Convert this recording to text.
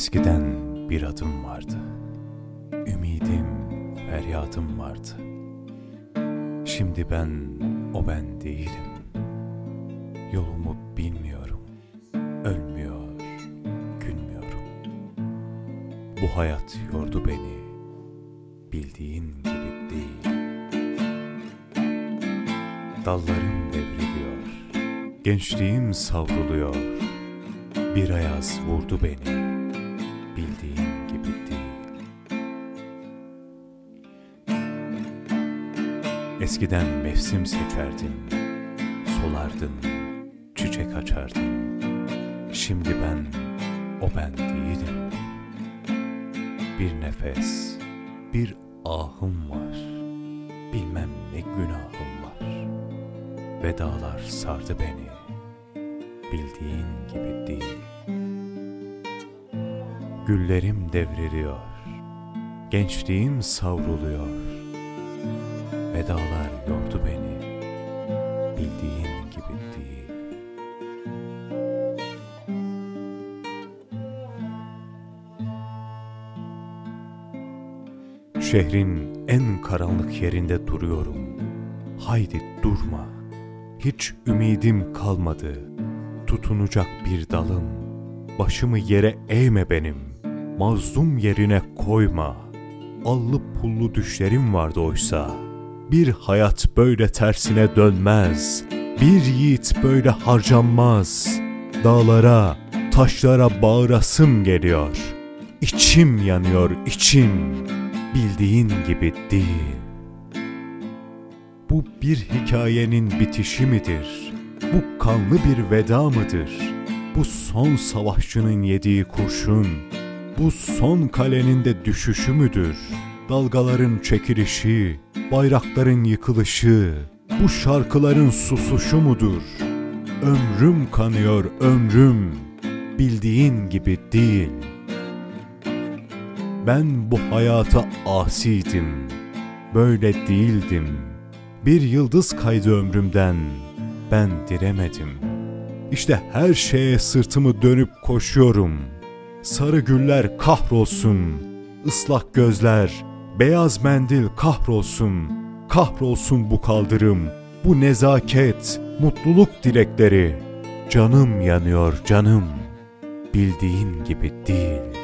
Eskiden bir adım vardı. Ümidim, feryadım vardı. Şimdi ben o ben değilim. Yolumu bilmiyorum. Ölmüyor, gülmüyorum. Bu hayat yordu beni. Bildiğin gibi değil. Dallarım devriliyor. Gençliğim savruluyor. Bir ayaz vurdu beni. Eskiden mevsim seçerdin. Solardın, çiçek açardın. Şimdi ben o ben değilim. Bir nefes, bir ahım var. Bilmem ne günahım var. Vedalar sardı beni. Bildiğin gibi değil. Güllerim devriliyor. Gençliğim savruluyor. Vedalar yordu beni. Bildiğin gibi değil. Şehrin en karanlık yerinde duruyorum. Haydi durma. Hiç ümidim kalmadı. Tutunacak bir dalım. Başımı yere eğme benim. Mazlum yerine koyma. Allı pullu düşlerim vardı oysa. Bir hayat böyle tersine dönmez. Bir yiğit böyle harcanmaz. Dağlara, taşlara bağırasım geliyor. İçim yanıyor içim. Bildiğin gibi değil. Bu bir hikayenin bitişi midir? Bu kanlı bir veda mıdır? Bu son savaşçının yediği kurşun, bu son kalenin de düşüşü müdür? Dalgaların çekilişi, bayrakların yıkılışı, bu şarkıların susuşu mudur? Ömrüm kanıyor ömrüm, bildiğin gibi değil. Ben bu hayata asiydim, böyle değildim. Bir yıldız kaydı ömrümden, ben diremedim. İşte her şeye sırtımı dönüp koşuyorum. Sarı güller kahrolsun, ıslak gözler, beyaz mendil kahrolsun. Kahrolsun bu kaldırım, bu nezaket, mutluluk dilekleri. Canım yanıyor canım, bildiğin gibi değil.''